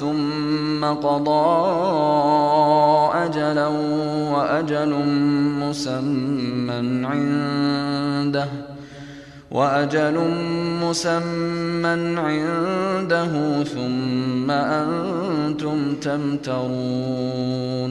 ثم قضى أجلا وأجل مسمى عنده وأجل مسمى عنده ثم أنتم تمترون.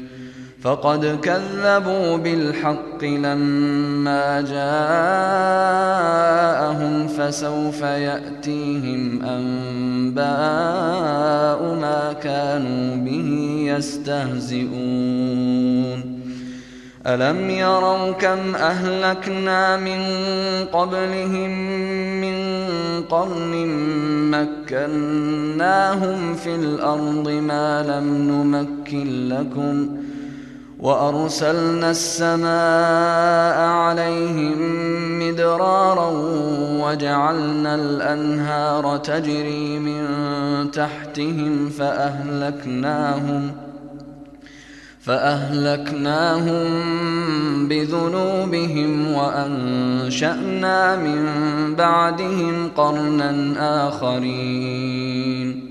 فقد كذبوا بالحق لما جاءهم فسوف يأتيهم أنباء ما كانوا به يستهزئون. ألم يروا كم أهلكنا من قبلهم من قرن مكناهم في الأرض ما لم نمكن لكم وأرسلنا السماء عليهم مدرارا وجعلنا الأنهار تجري من تحتهم فأهلكناهم ۖ فأهلكناهم بذنوبهم وأنشأنا من بعدهم قرنا آخرين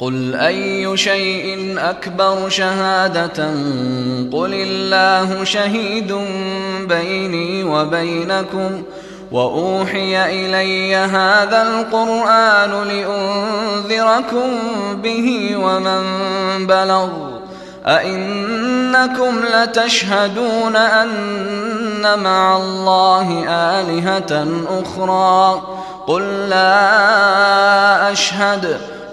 قل أي شيء أكبر شهادة قل الله شهيد بيني وبينكم وأوحي إلي هذا القرآن لأنذركم به ومن بلغ أئنكم لتشهدون أن مع الله آلهة أخرى قل لا أشهد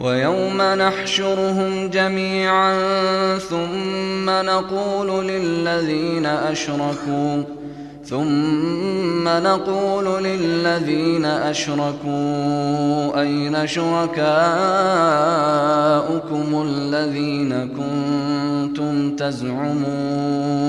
ويوم نحشرهم جميعا ثم نقول للذين أشركوا ثم نقول للذين أشركوا أين شركاؤكم الذين كنتم تزعمون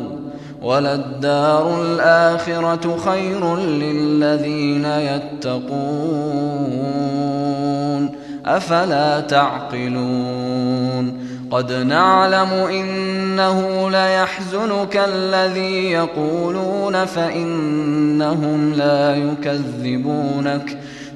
وللدار الآخرة خير للذين يتقون. أفلا تعقلون؟ قد نعلم إنه ليحزنك الذي يقولون فإنهم لا يكذبونك.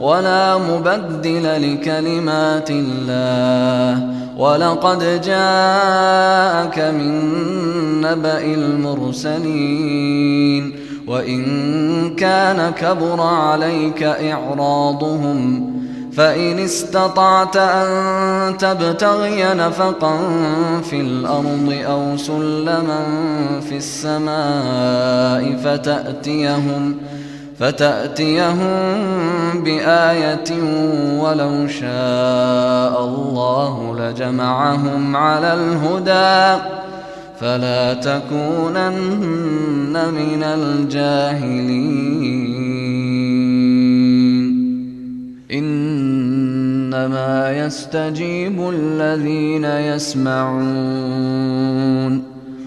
ولا مبدل لكلمات الله. ولقد جاءك من نبأ المرسلين. وإن كان كبر عليك إعراضهم فإن استطعت أن تبتغي نفقا في الأرض أو سلما في السماء فتأتيهم. فتأتيهم بآية ولو شاء الله لجمعهم على الهدى فلا تكونن من الجاهلين. إنما يستجيب الذين يسمعون.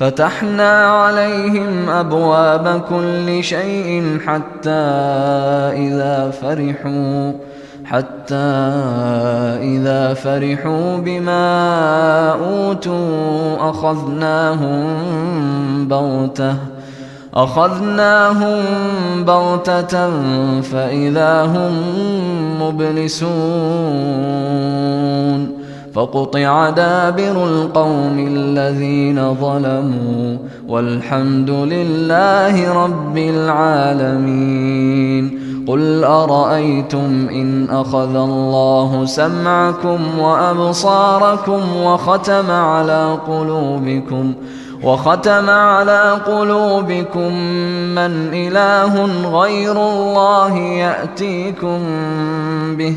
فتحنا عليهم أبواب كل شيء حتى إذا فرحوا حتى إذا فرحوا بما أوتوا أخذناهم بغتة أخذناهم بغتة فإذا هم مبلسون. فقطع دابر القوم الذين ظلموا والحمد لله رب العالمين. قل أرأيتم إن أخذ الله سمعكم وأبصاركم وختم على قلوبكم وختم على قلوبكم من إله غير الله يأتيكم به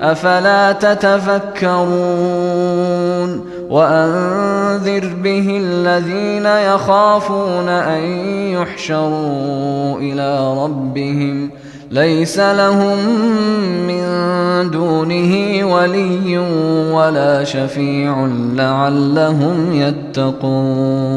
أفلا تتفكرون وأنذر به الذين يخافون أن يحشروا إلى ربهم ليس لهم من دونه ولي ولا شفيع لعلهم يتقون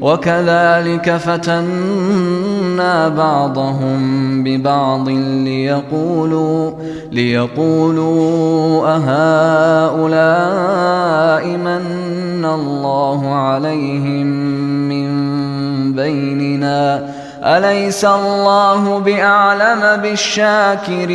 وكذلك فتنا بعضهم ببعض ليقولوا ليقولوا أهؤلاء من الله عليهم من بيننا؟ أليس الله بأعلم بالشاكرين؟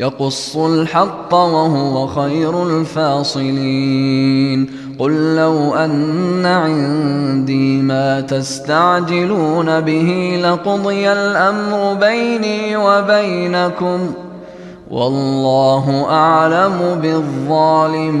يقص الحق وهو خير الفاصلين. قل لو أن عندي ما تستعجلون به لقضي الأمر بيني وبينكم والله أعلم بالظالمين.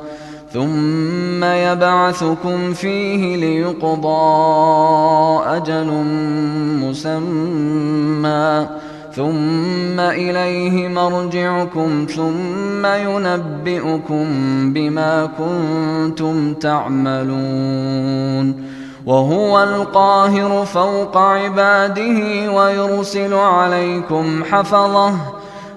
ثم يبعثكم فيه ليقضى أجل مسمى ثم إليه مرجعكم ثم ينبئكم بما كنتم تعملون وهو القاهر فوق عباده ويرسل عليكم حفظه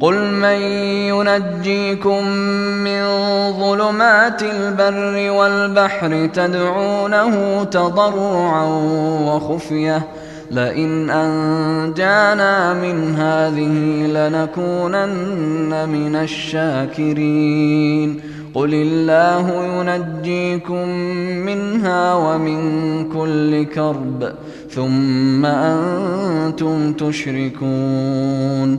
قل من ينجيكم من ظلمات البر والبحر تدعونه تضرعا وخفيه لئن أنجانا من هذه لنكونن من الشاكرين قل الله ينجيكم منها ومن كل كرب ثم أنتم تشركون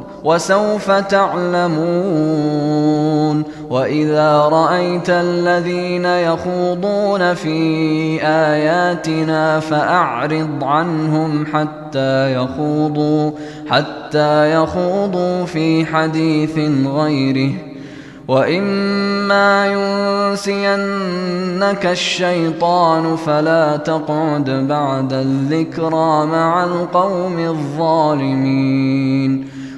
وسوف تعلمون وإذا رأيت الذين يخوضون في آياتنا فأعرض عنهم حتى يخوضوا حتى يخوضوا في حديث غيره. وإما ينسينك الشيطان فلا تقعد بعد الذكرى مع القوم الظالمين.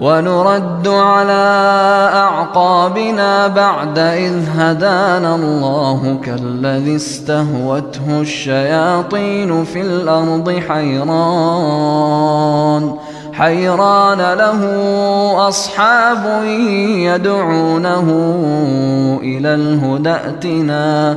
ونرد على أعقابنا بعد إذ هدانا الله كالذي استهوته الشياطين في الأرض حيران. حيران له أصحاب يدعونه إلى الهدى ائتنا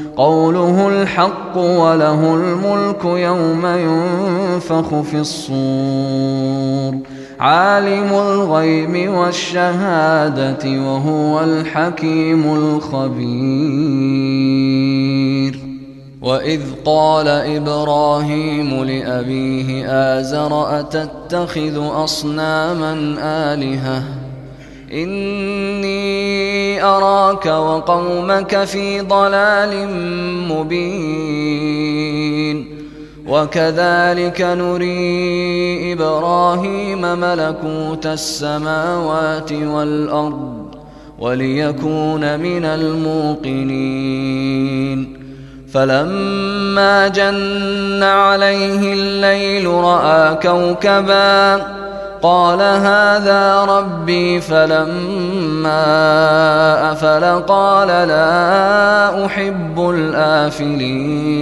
قوله الحق وله الملك يوم ينفخ في الصور. عالم الغيب والشهادة وهو الحكيم الخبير. وإذ قال إبراهيم لأبيه آزر أتتخذ أصناما آلهة؟ إني أراك وقومك في ضلال مبين. وكذلك نري إبراهيم ملكوت السماوات والأرض وليكون من الموقنين. فلما جن عليه الليل رأى كوكبا قال هذا ربي فلما افل قال لا احب الافلين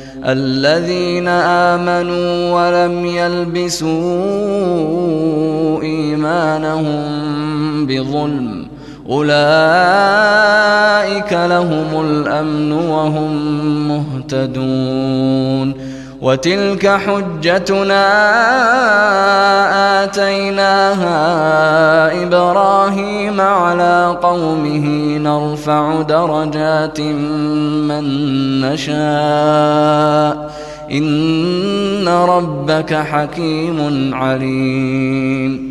الذين آمنوا ولم يلبسوا إيمانهم بظلم أولئك لهم الأمن وهم مهتدون وتلك حجتنا آتيناها إبراهيم على قومه نرفع درجات من نشاء. إن ربك حكيم عليم.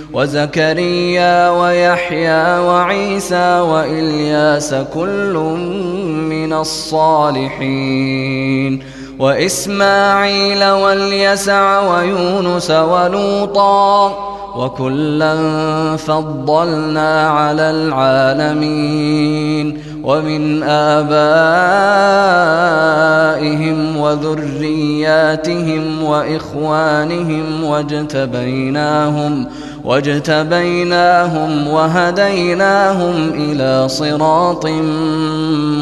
وزكريا ويحيى وعيسى وإلياس كل من الصالحين وإسماعيل واليسع ويونس ولوطا وكلا فضلنا على العالمين ومن آبائهم وذرياتهم وإخوانهم واجتبيناهم واجتبيناهم وهديناهم إلى صراط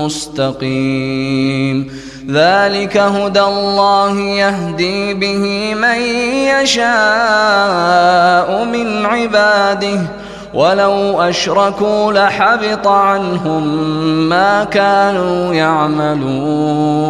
مستقيم. ذلك هدى الله يهدي به من يشاء من عباده. ولو أشركوا لحبط عنهم ما كانوا يعملون.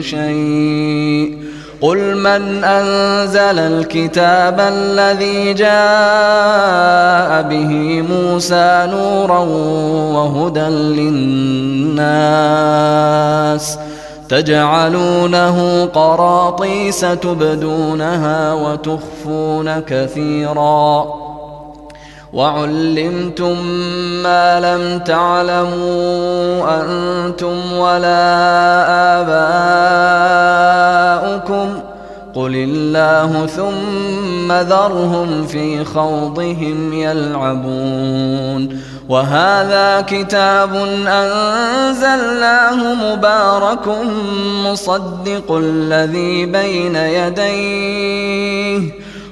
شيء. قل من أنزل الكتاب الذي جاء به موسى نورا وهدى للناس تجعلونه قراطيس تبدونها وتخفون كثيرا. وعلمتم ما لم تعلموا أنتم ولا اباؤكم قل الله ثم ذرهم في خوضهم يلعبون وهذا كتاب أنزلناه مبارك مصدق الذي بين يديه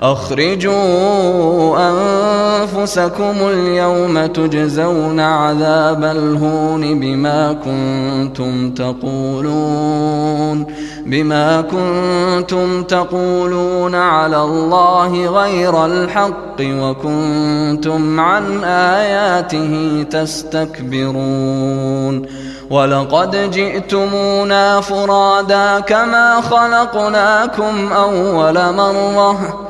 أخرجوا أنفسكم اليوم تجزون عذاب الهون بما كنتم تقولون بما كنتم تقولون على الله غير الحق وكنتم عن آياته تستكبرون. ولقد جئتمونا فرادا كما خلقناكم أول مرة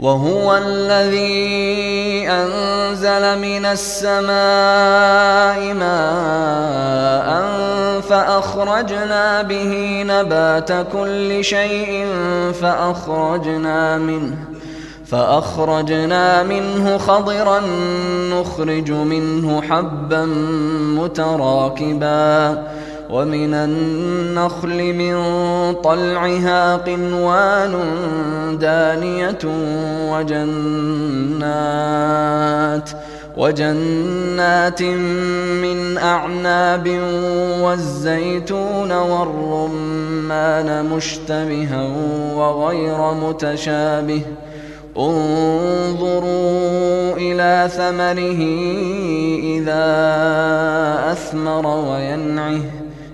وهو الذي أنزل من السماء ماء فأخرجنا به نبات كل شيء فأخرجنا منه فأخرجنا منه خضرا نخرج منه حبا متراكبا ومن النخل من طلعها قنوان دانية وجنات وجنات من أعناب والزيتون والرمان مشتبها وغير متشابه ۖ. انظروا إلى ثمره إذا أثمر وينعه.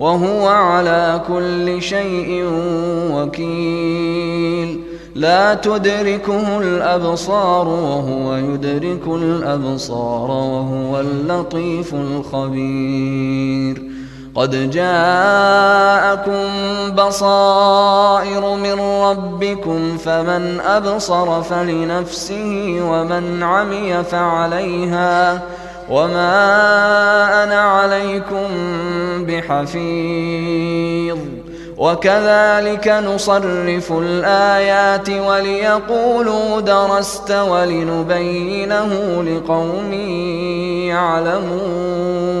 وهو على كل شيء وكيل. لا تدركه الأبصار وهو يدرك الأبصار وهو اللطيف الخبير. قد جاءكم بصائر من ربكم فمن أبصر فلنفسه ومن عمي فعليها وما أنا عليكم بحفيظ وكذلك نصرف الايات وليقولوا درست ولنبينه لقوم يعلمون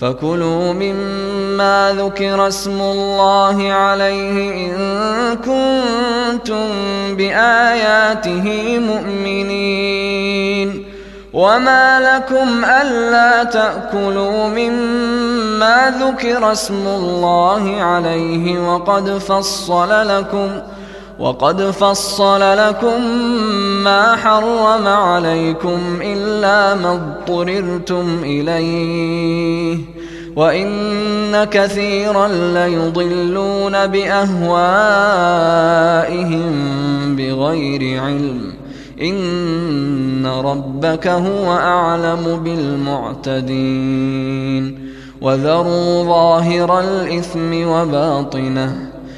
فكلوا مما ذكر اسم الله عليه إن كنتم بآياته مؤمنين. وما لكم ألا تأكلوا مما ذكر اسم الله عليه وقد فصل لكم وقد فصل لكم ما حرم عليكم إلا ما اضطررتم إليه. وإن كثيرا ليضلون بأهوائهم بغير علم. إن ربك هو أعلم بالمعتدين. وذروا ظاهر الإثم وباطنه.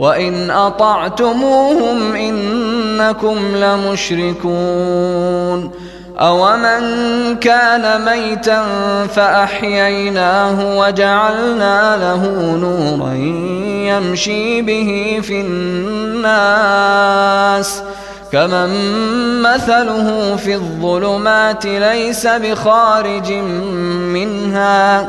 وإن أطعتموهم إنكم لمشركون أومن كان ميتا فأحييناه وجعلنا له نورا يمشي به في الناس كمن مثله في الظلمات ليس بخارج منها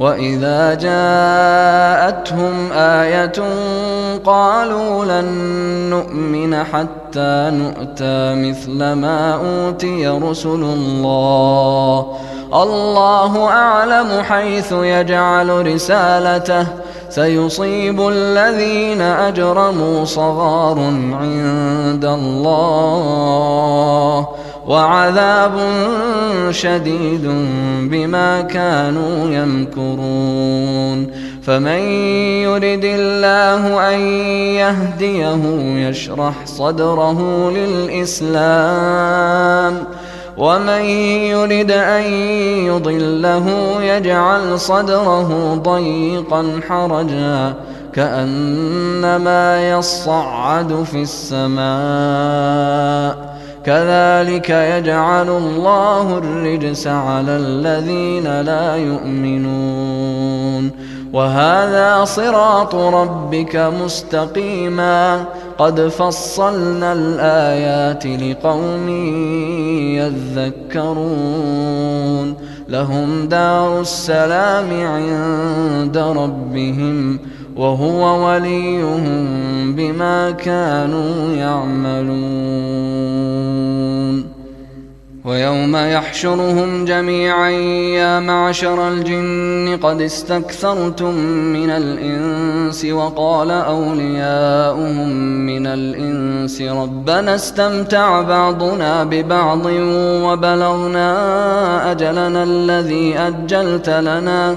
وإذا جاءتهم آية قالوا لن نؤمن حتى نؤتى مثل ما أوتي رسل الله الله أعلم حيث يجعل رسالته سيصيب الذين أجرموا صغار عند الله وعذاب شديد بما كانوا يمكرون. فمن يرد الله أن يهديه يشرح صدره للإسلام. ومن يرد أن يضله يجعل صدره ضيقا حرجا كأنما يصعد في السماء. كذلك يجعل الله الرجس على الذين لا يؤمنون. وهذا صراط ربك مستقيما. قد فصلنا الآيات لقوم يذكرون. لهم دار السلام عند ربهم. وهو وليهم بما كانوا يعملون. ويوم يحشرهم جميعا يا معشر الجن قد استكثرتم من الإنس وقال أولياؤهم من الإنس ربنا استمتع بعضنا ببعض وبلغنا أجلنا الذي أجلت لنا.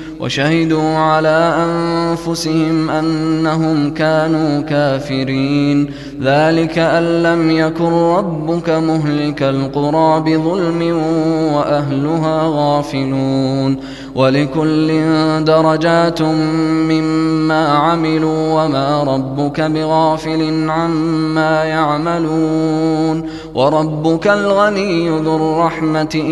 وشهدوا على أنفسهم أنهم كانوا كافرين. ذلك أن لم يكن ربك مهلك القرى بظلم وأهلها غافلون. ولكل درجات مما عملوا وما ربك بغافل عما يعملون وربك الغني ذو الرحمة إن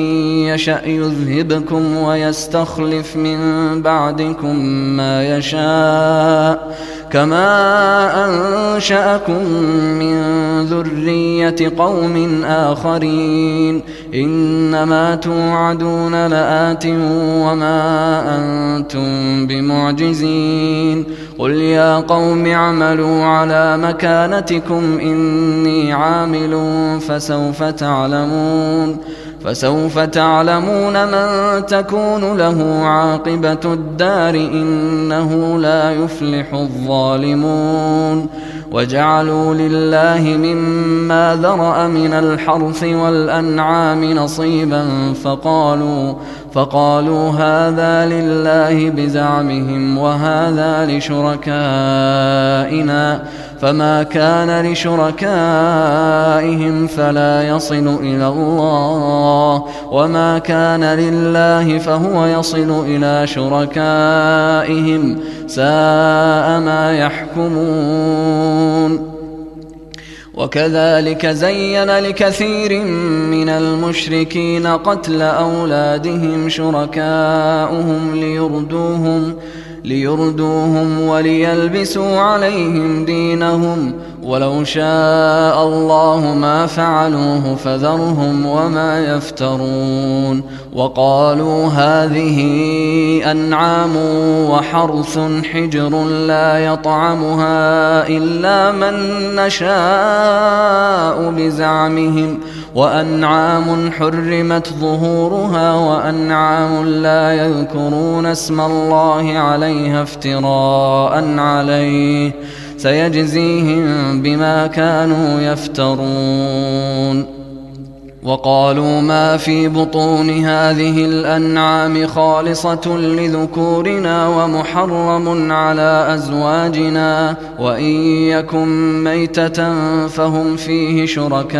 يشأ يذهبكم ويستخلف من بعدكم ما يشاء كما أنشأكم من ذرية قوم آخرين إنما توعدون لآت وما أنتم بمعجزين قل يا قوم اعملوا على مكانتكم إني عامل فسوف تعلمون فسوف تعلمون من تكون له عاقبة الدار إنه لا يفلح الظالمون. وجعلوا لله مما ذرأ من الحرث والأنعام نصيبا فقالوا فقالوا هذا لله بزعمهم وهذا لشركائنا. فما كان لشركائهم فلا يصل إلى الله وما كان لله فهو يصل إلى شركائهم ساء ما يحكمون وكذلك زين لكثير من المشركين قتل أولادهم شركاؤهم ليردوهم ليردوهم وليلبسوا عليهم دينهم ولو شاء الله ما فعلوه فذرهم وما يفترون وقالوا هذه أنعام وحرث حجر لا يطعمها إلا من نشاء بزعمهم وأنعام حرمت ظهورها وأنعام لا يذكرون اسم الله عليها افتراء عليه سيجزيهم بما كانوا يفترون. وقالوا ما في بطون هذه الأنعام خالصة لذكورنا ومحرم على أزواجنا وإن يكن ميتة فهم فيه شركاء.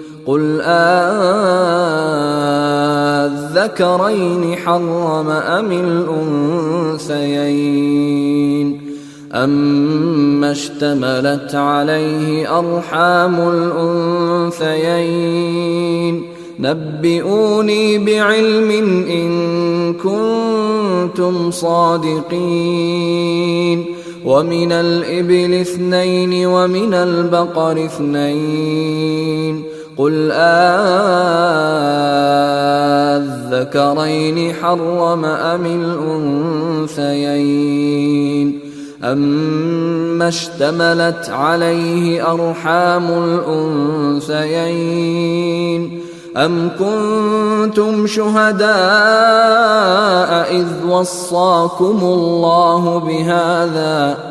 قل آذكرين حرم أم الأنثيين أما اشتملت عليه أرحام الأنثيين نبئوني بعلم إن كنتم صادقين ومن الإبل اثنين ومن البقر اثنين قل آذكرين حرم أم الأنثيين أما اشتملت عليه أرحام الأنثيين أم كنتم شهداء إذ وصاكم الله بهذا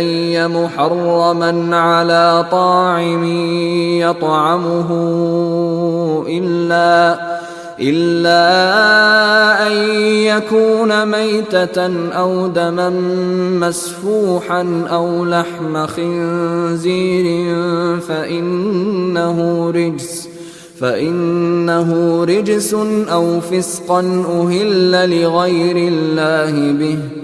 إلي محرما على طاعم يطعمه إلا إلا أن يكون ميتة أو دما مسفوحا أو لحم خنزير فإنه رجس فإنه رجس أو فسقا أهل لغير الله به.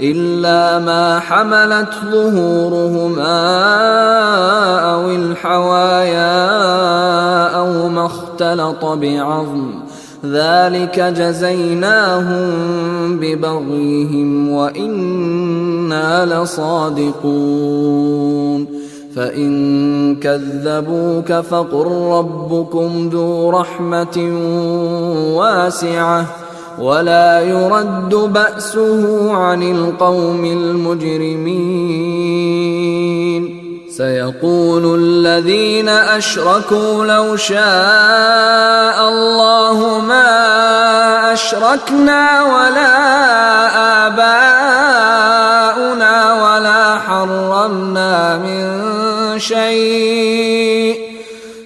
إلا ما حملت ظهورهما أو الحوايا أو ما اختلط بعظم. ذلك جزيناهم ببغيهم وإنا لصادقون. فإن كذبوك فقل ربكم ذو رحمة واسعة. ولا يرد بأسه عن القوم المجرمين. سيقول الذين أشركوا لو شاء الله ما أشركنا ولا آباؤنا ولا حرمنا من شيء.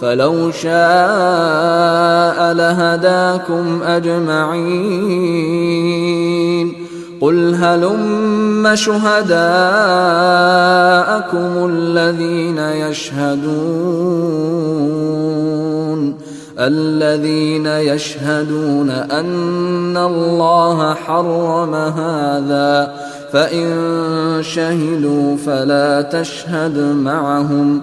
فلو شاء لهداكم أجمعين. قل هلم شهداءكم الذين يشهدون الذين يشهدون أن الله حرم هذا فإن شهدوا فلا تشهد معهم.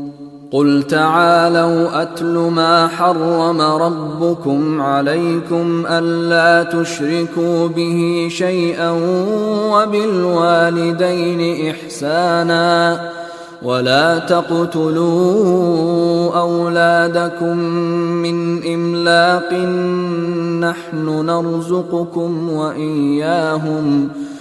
قل تعالوا أتل ما حرم ربكم عليكم ألا تشركوا به شيئا وبالوالدين إحساناً ولا تقتلوا اولادكم من املاق نحن نرزقكم واياهم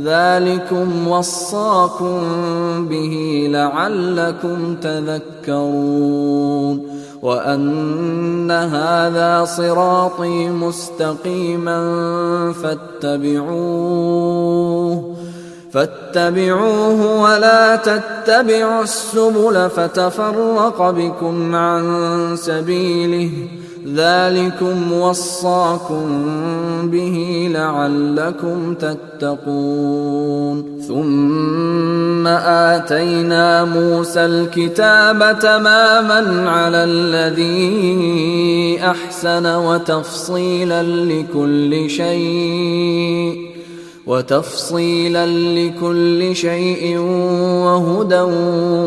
ذلكم وصاكم به لعلكم تذكرون وأن هذا صراطي مستقيما فاتبعوه فاتبعوه ولا تتبعوا السبل فتفرق بكم عن سبيله ذلكم وصاكم به لعلكم تتقون. ثم آتينا موسى الكتاب تماما على الذي أحسن وتفصيلا لكل شيء. وتفصيلا لكل شيء وهدى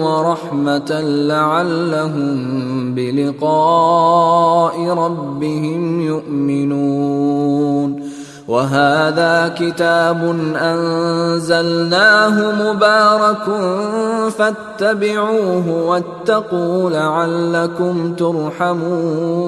ورحمة لعلهم بلقاء ربهم يؤمنون. وهذا كتاب أنزلناه مبارك فاتبعوه واتقوا لعلكم ترحمون.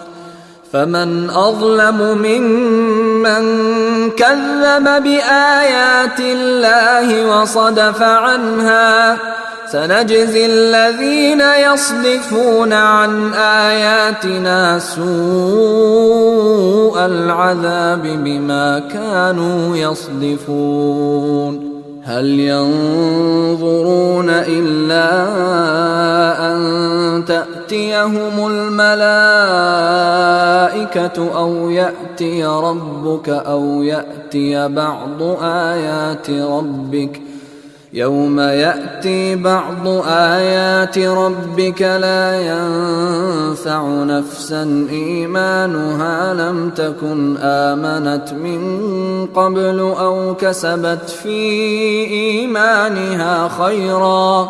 فمن أظلم ممن كذب بآيات الله وصدف عنها سنجزي الذين يصدفون عن آياتنا سوء العذاب بما كانوا يصدفون هل ينظرون إلا أن تأتيهم الملائكة أو يأتي ربك أو يأتي بعض آيات ربك ۖ. يوم يأتي بعض آيات ربك لا ينفع نفسا. إيمانها لم تكن آمنت من قبل أو كسبت في إيمانها خيرا.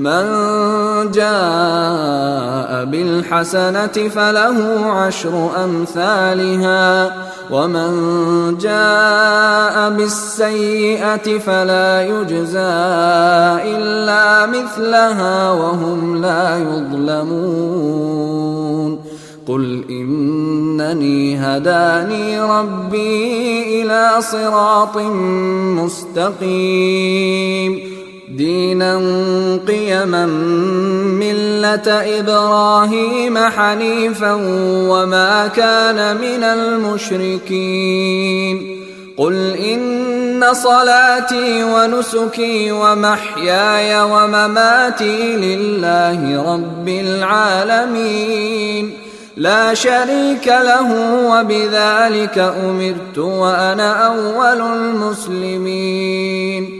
من جاء بالحسنة فله عشر أمثالها ومن جاء بالسيئة فلا يجزى إلا مثلها وهم لا يظلمون. قل إنني هداني ربي إلى صراط مستقيم. دينا قيما ملة إبراهيم حنيفا وما كان من المشركين. قل إن صلاتي ونسكي ومحياي ومماتي لله رب العالمين. لا شريك له وبذلك أمرت وأنا أول المسلمين.